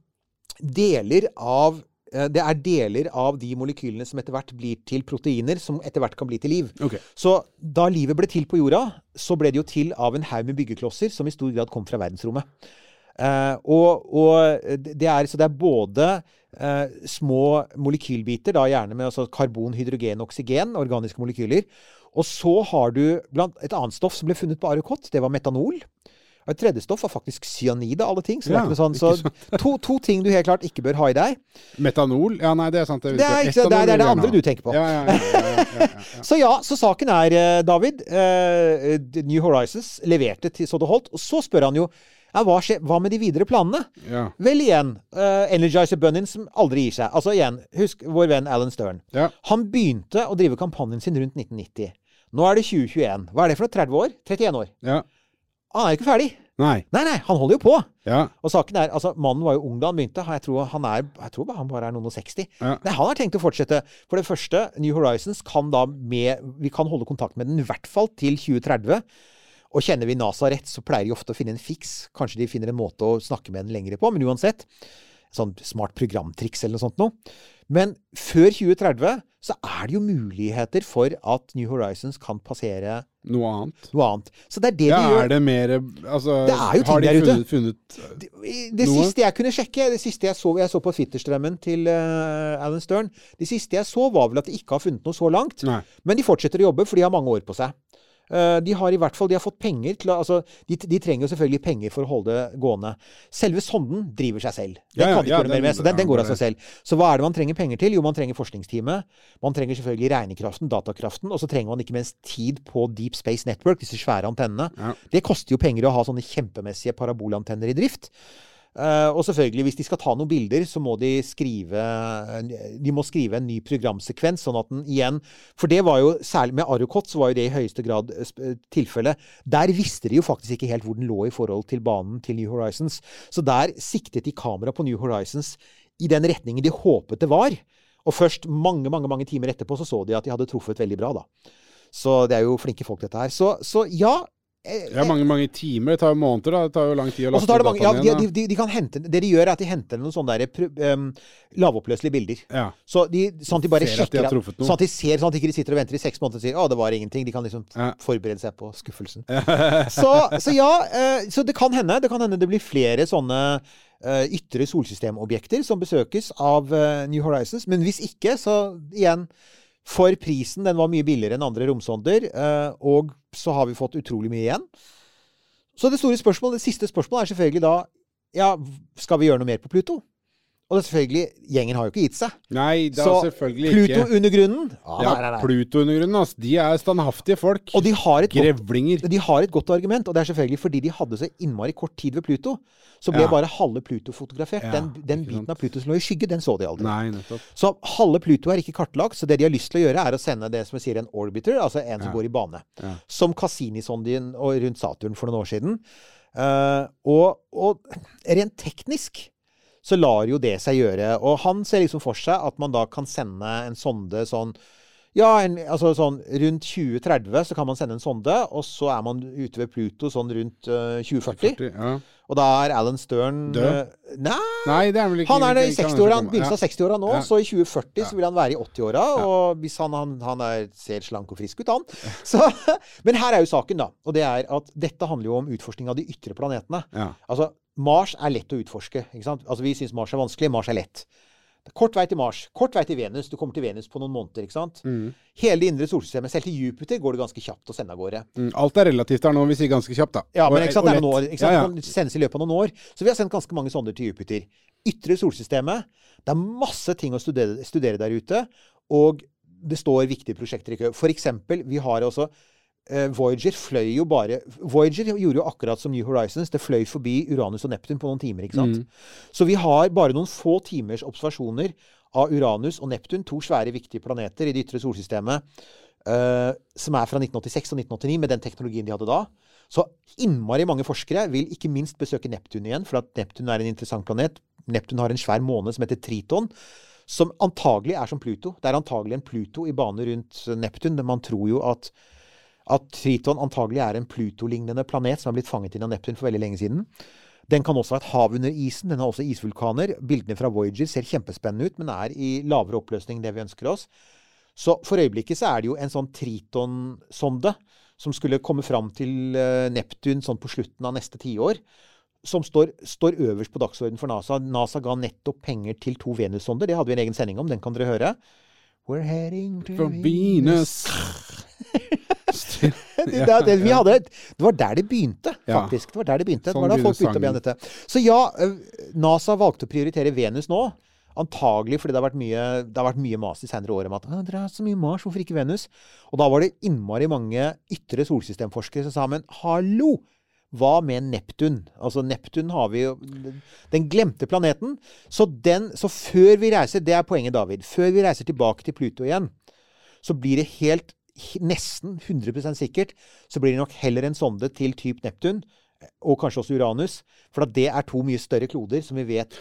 deler av det er deler av de molekylene som etter hvert blir til proteiner, som etter hvert kan bli til liv. Okay. Så da livet ble til på jorda, så ble det jo til av en haug med byggeklosser som i stor grad kom fra verdensrommet. Uh, og, og det er, så det er både uh, små molekylbiter, da gjerne med altså karbon, hydrogen, oksygen, organiske molekyler. Og så har du blant et annet stoff som ble funnet på Arukot, det var metanol. Og et tredje stoff var faktisk cyanid av alle ting. Så, det er ikke noe sånn, så to, to ting du helt klart ikke bør ha i deg. Metanol? Ja, nei, det er sant. Det det, er, det er det andre du tenker på. Ja, ja, ja, ja, ja, ja, ja. Så ja, så saken er, eh, David uh, New Horizons leverte til så det holdt. Og så spør han jo ja, hva, skje, hva med de videre planene? ja. Vel igjen, uh, Energizer Bunnin som aldri gir seg. Altså igjen, husk vår venn Alan Stern. Ja. Han begynte å drive kampanjen sin rundt 1990. Nå er det 2021. Hva er det for noe? 30 år? 31 år? ja. Han er jo ikke ferdig. Nei. Nei, nei, han holder jo på. Ja. Og saken er, altså Mannen var jo ung da han begynte. Jeg tror han, er, jeg tror han bare er noen og 60. Ja. Nei, Han har tenkt å fortsette. For det første, New Horizons kan da med Vi kan holde kontakt med den i hvert fall til 2030. Og kjenner vi NASA rett, så pleier de ofte å finne en fiks. Kanskje de finner en måte å snakke med den lengre på, men uansett. Sånn smart programtriks eller noe sånt noe. Men før 2030 så er det jo muligheter for at New Horizons kan passere Noe annet. noe annet. Så det er det Ja, de gjør. er det mer Altså, Det har de funnet, funnet Det, det Noe? siste jeg kunne sjekke, det siste jeg så Jeg så på Twitterstrømmen til uh, Alan Stern. Det siste jeg så, var vel at de ikke har funnet noe så langt. Nei. Men de fortsetter å jobbe, for de har mange år på seg. Eh, de har i hvert fall de har fått penger til altså, de, de trenger jo selvfølgelig penger for å holde det gående. Selve sonden driver seg selv. Den Ja, ja, kan de ikke ja, gjøre mer med, så den, den går av seg selv. Så hva er det man trenger penger til? Jo, man trenger forskningsteamet. Man trenger selvfølgelig regnekraften, datakraften, og så trenger man ikke minst tid på Deep Space Network, disse svære antennene. Ja. Det koster jo penger å ha sånne kjempemessige parabolantenner i drift. Eh, og selvfølgelig, hvis de skal ta noen bilder, så må de skrive De må skrive en ny programsekvens, sånn at den igjen For det var jo, særlig med Arukot, så var jo det i høyeste grad tilfellet. Der visste de jo faktisk ikke helt hvor den lå i forhold til banen til New Horizons. Så der siktet de kamera på New Horizons i den retningen de håpet det var. Og først mange, mange, mange timer etterpå så så de at de hadde truffet veldig bra, da. Så det er jo flinke folk, dette her. Så, så ja. Eh, er mange, mange timer. Det tar jo måneder, da. Det tar jo lang tid å laste det ja, dataen de, igjen. de, de, de kan hente, det de gjør, er at de henter noen sånne der, um, lavoppløselige bilder. Ja. Så de, sånn at de bare Ser at de sjekker har truffet noe. Sånn at de ser, sånn at de ikke sitter og venter i seks måneder og sier 'Å, det var ingenting'. De kan liksom Ja. forberede seg på skuffelsen. så, så ja, eh, så det kan hende. Det kan hende det blir flere sånne eh, ytre solsystemobjekter som besøkes av eh, New Horizons. Men hvis ikke, så igjen For prisen, den var mye billigere enn andre romsonder. eh, og så har vi fått utrolig mye igjen. Så det store spørsmålet, det siste spørsmålet er selvfølgelig da Ja, skal vi gjøre noe mer på Pluto? Og det er selvfølgelig, gjengen har jo ikke gitt seg. Nei, det er Så selvfølgelig Pluto ikke. under grunnen ah, Ja, nei, nei, grunnen, Pluto-undergrunnen, altså. De er standhaftige folk. Og de har, et godt, de har et godt argument, og det er selvfølgelig fordi de hadde så innmari kort tid ved Pluto. Så ble Ja. bare halve Pluto fotografert. Ja, den den biten av Pluto som lå i skygge, den så de aldri. Nei, nettopp. Så halve Pluto er ikke kartlagt, så det de har lyst til å gjøre, er å sende det som vi sier en orbiter, altså en som går i bane. Som Cassini-sonden rundt Saturn for noen år siden. Uh, og, og rent teknisk så lar jo det seg gjøre. Og han ser liksom for seg at man da kan sende en sonde sånn ja, en, altså sånn rundt 2030 så kan man sende en sonde, og så er man ute ved Pluto sånn rundt uh, 2040. 40, ja. Og da er Alan Stern Død? Uh, Nei! Nei, det er ikke Han er i ikke- ikke 60-åra, han som begynnelsen av 60-åra nå, Ja. så i 2040 så vil han være i 80-åra. Og hvis han, han, han er, ser slank og frisk ut, han. Så, men her er jo saken, da. Og det er at dette handler jo om utforskning av de ytre planetene. Ja. Altså, Mars er lett å utforske. ikke sant? Altså, Vi syns Mars er vanskelig. Mars er lett. Kort vei til Mars. Kort vei til Venus. Du kommer til Venus på noen måneder. ikke sant? Mm. Hele det indre solsystemet, selv til Jupiter, går det ganske kjapt å sende av gårde. Mm, Alt er relativt her nå, vi sier ganske kjapt, da. Ja, men ikke sant, det er noen år. Ikke sant? Ja, ja. Det kan sendes i løpet av noen år. Så vi har sendt ganske mange sonder til Jupiter. Ytre solsystemet. Det er masse ting å studere, studere der ute. Og det står viktige prosjekter i kø. For eksempel, vi har også Voyager fløy jo bare Voyager gjorde jo akkurat som New Horizons. Det fløy forbi Uranus og Neptun på noen timer. ikke sant? Mm. Så vi har bare noen få timers observasjoner av Uranus og Neptun, to svære, viktige planeter i det ytre solsystemet, uh, som er fra 1986 og 1989, med den teknologien de hadde da. Så innmari mange forskere vil ikke minst besøke Neptun igjen, for at Neptun er en interessant planet. Neptun har en svær måne som heter Triton, som antagelig er som Pluto. Det er antagelig en Pluto i bane rundt Neptun. men Man tror jo at, at Triton antagelig er en Pluto-lignende planet som har blitt fanget inn av Neptun for veldig lenge siden. Den kan også ha et hav under isen. Den har også isvulkaner. Bildene fra Voyager ser kjempespennende ut, men er i lavere oppløsning enn det vi ønsker oss. Så for øyeblikket så er det jo en sånn Triton-sonde som skulle komme fram til eh, Neptun sånn på slutten av neste tiår. Som står, står øverst på dagsordenen for NASA. NASA ga nettopp penger til to Venus-sonder. Det hadde vi en egen sending om. Den kan dere høre. We're heading to Venus. Venus. det, det, det, vi hadde, det var der det begynte, faktisk. Det var der det begynte. Sånn det var da folk begynte å be om dette. Så ja, NASA valgte å prioritere Venus nå. Antagelig fordi det har vært mye, det har vært mye mas de senere år om at det er så mye Mars, hvorfor ikke Venus? Og da var det innmari mange ytre solsystemforskere som sa men hallo! Hva med Neptun? Altså Neptun har vi jo Den glemte planeten. Så, den, så før vi reiser Det er poenget, David. Før vi reiser tilbake til Pluto igjen, så blir det helt nesten 100% sikkert så blir det nok heller en sonde til typ Neptun, og kanskje også Uranus. For at det er to mye større kloder som vi vet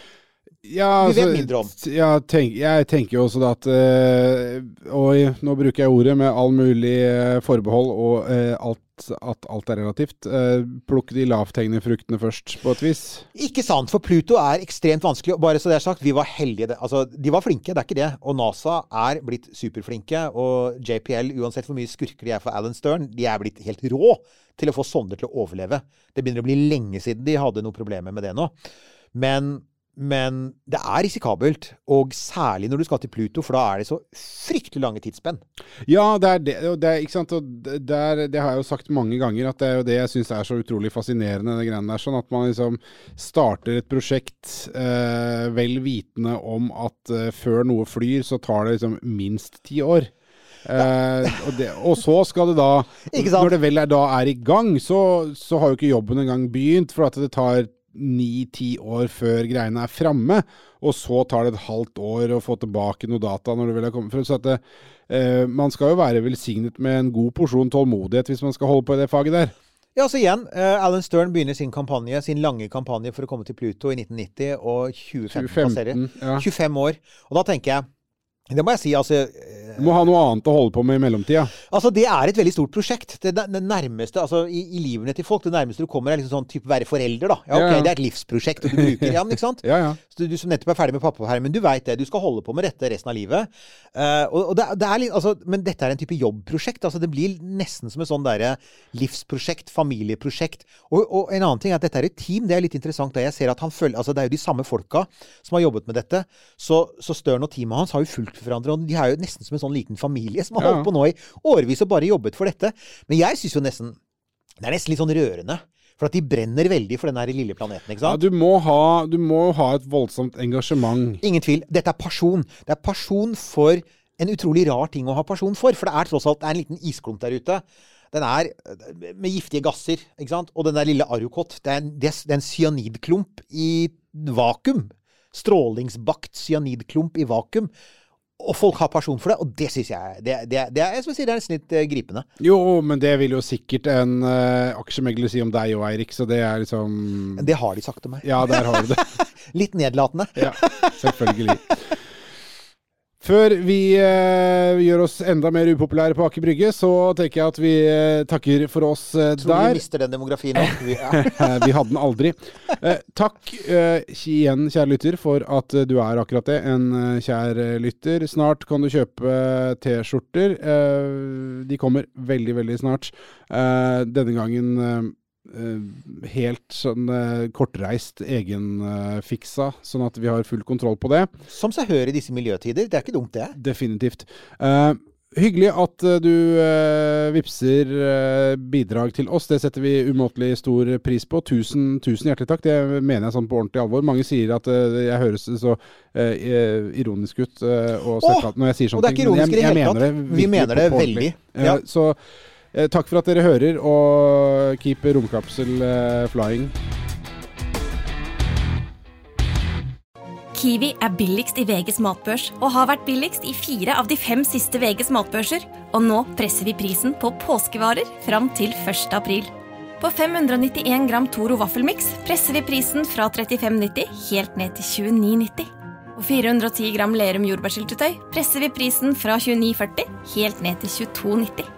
Ja, Vi vet altså, mindre om. Ja, tenk, jeg tenker jo også da at øh, Og nå bruker jeg ordet med all mulig eh, forbehold og øh, alt, at alt er relativt. Uh, plukk de lavthengende fruktene først, på et vis. Ikke sant, for Pluto er ekstremt vanskelig. Bare så det er sagt, vi var heldige. Altså, de var flinke, det er ikke det. Og NASA er blitt superflinke. Og JPL, uansett hvor mye skurker de er for Alan Stern, de er blitt helt rå til å få sonder til å overleve. Det begynner å bli lenge siden de hadde noen problemer med det nå. Men, men det er risikabelt. Og særlig når du skal til Pluto, for da er det så fryktelig lange tidsspenn. Ja, det er det. Og det, er, ikke sant? Og det, er, det har jeg jo sagt mange ganger, at det er jo det jeg syns er så utrolig fascinerende. det greiene der, sånn At man liksom starter et prosjekt eh, vel vitende om at eh, før noe flyr, så tar det liksom minst ti år. Eh, og, det, og så skal det da? Når det vel er, da er i gang, så, så har jo ikke jobben engang begynt. For at det tar ni-ti år før greiene er framme. Og så tar det et halvt år å få tilbake noe data når det vel er kommet frem. Så at det, eh, man skal jo være velsignet med en god porsjon tålmodighet hvis man skal holde på i det faget der. Ja, så igjen, uh, Alan Stern begynner sin kampanje, sin lange kampanje for å komme til Pluto i 1990, og 2015 passerer. 2015, ja. 25 år. Og da tenker jeg Det må jeg si, altså Du må ha noe annet å holde på med i mellomtida. Altså, Det er et veldig stort prosjekt. Det, det nærmeste, altså i, i livene til folk, det nærmeste du kommer, er liksom sånn type være forelder, da. Ja, ok, Ja, ja. Det er et livsprosjekt, og du bruker Ja, men ikke sant? Ja, ja. Så du, du som nettopp er ferdig med pappapermen, du veit det. Du skal holde på med dette resten av livet. Uh, og, og det, det er litt, altså, men dette er en type jobbprosjekt. altså Det blir nesten som et sånn derre livsprosjekt, familieprosjekt. Og, og en annen ting er at dette er et team. Det er litt interessant. da Jeg ser at han følger, altså Det er jo de samme folka som har jobbet med dette. Så, så Stern og teamet hans har jo fulgt hverandre. og De er jo nesten som en sånn liten familie som har holdt på nå i årevis og bare jobbet for dette. Men jeg syns jo nesten Det er nesten litt sånn rørende. For at de brenner veldig for den lille planeten. ikke ja du, må ha, du må ha et voldsomt engasjement. Ingen tvil. Dette er pasjon. Det er pasjon for en utrolig rar ting å ha pasjon for. For det er tross alt er en liten isklump der ute. Den er eh, med giftige gasser. ikke sant? Og den der lille Arukot, det er en, det er en cyanidklump i vakuum. Strålingsbakt cyanidklump i vakuum. Og folk har pasjon for det, og det syns jeg det, det, det er, jeg si, det er nesten litt eh, gripende. Jo, men det vil jo sikkert en uh, aksjemegler si om deg og Eirik, så det er liksom det har de sagt til meg. Ja, der har du det. Litt nedlatende. Ja, selvfølgelig. Før vi eh, gjør oss enda mer upopulære på Aker Brygge, så tenker jeg at vi eh, takker for oss eh, Tror du vi mister den demografien nå? Vi- Ja. vi hadde den aldri. Eh, takk eh, igjen, kjære lytter, for at eh, du er akkurat det. En eh, kjær eh, lytter. Snart kan du kjøpe eh, T-skjorter. Eh, de kommer veldig, veldig snart. Eh, denne gangen eh, eh, helt sånn eh, kortreist, egenfiksa, sånn at vi har full kontroll på det. Som seg hør i disse miljøtider. Det er ikke dumt, det. Definitivt. Uh, hyggelig at eh, du uh, vipser uh, bidrag til oss. Det setter vi umåtelig stor pris på. Tusen, tusen hjertelig takk. Det mener jeg sånn på ordentlig alvor. Mange sier at uh, jeg høres så eh, ironisk ut eh, og når jeg sier og sånne det er ikke ting. ironisk i det hele tatt. Vi mener det veldig. Ja. Eh, så eh, takk for at dere hører, og keep romkapsel eh, flying. Kiwi er billigst i VGs matbørs og har vært billigst i fire av de fem siste VGs matbørser. Og nå presser vi prisen på påskevarer fram til 1. april. På 591 gram Toro vaffelmiks presser vi prisen fra 35,90 helt ned til 29,90. Og 410 gram Lerum jordbærsyltetøy presser vi prisen fra 29,40 helt ned til 22,90.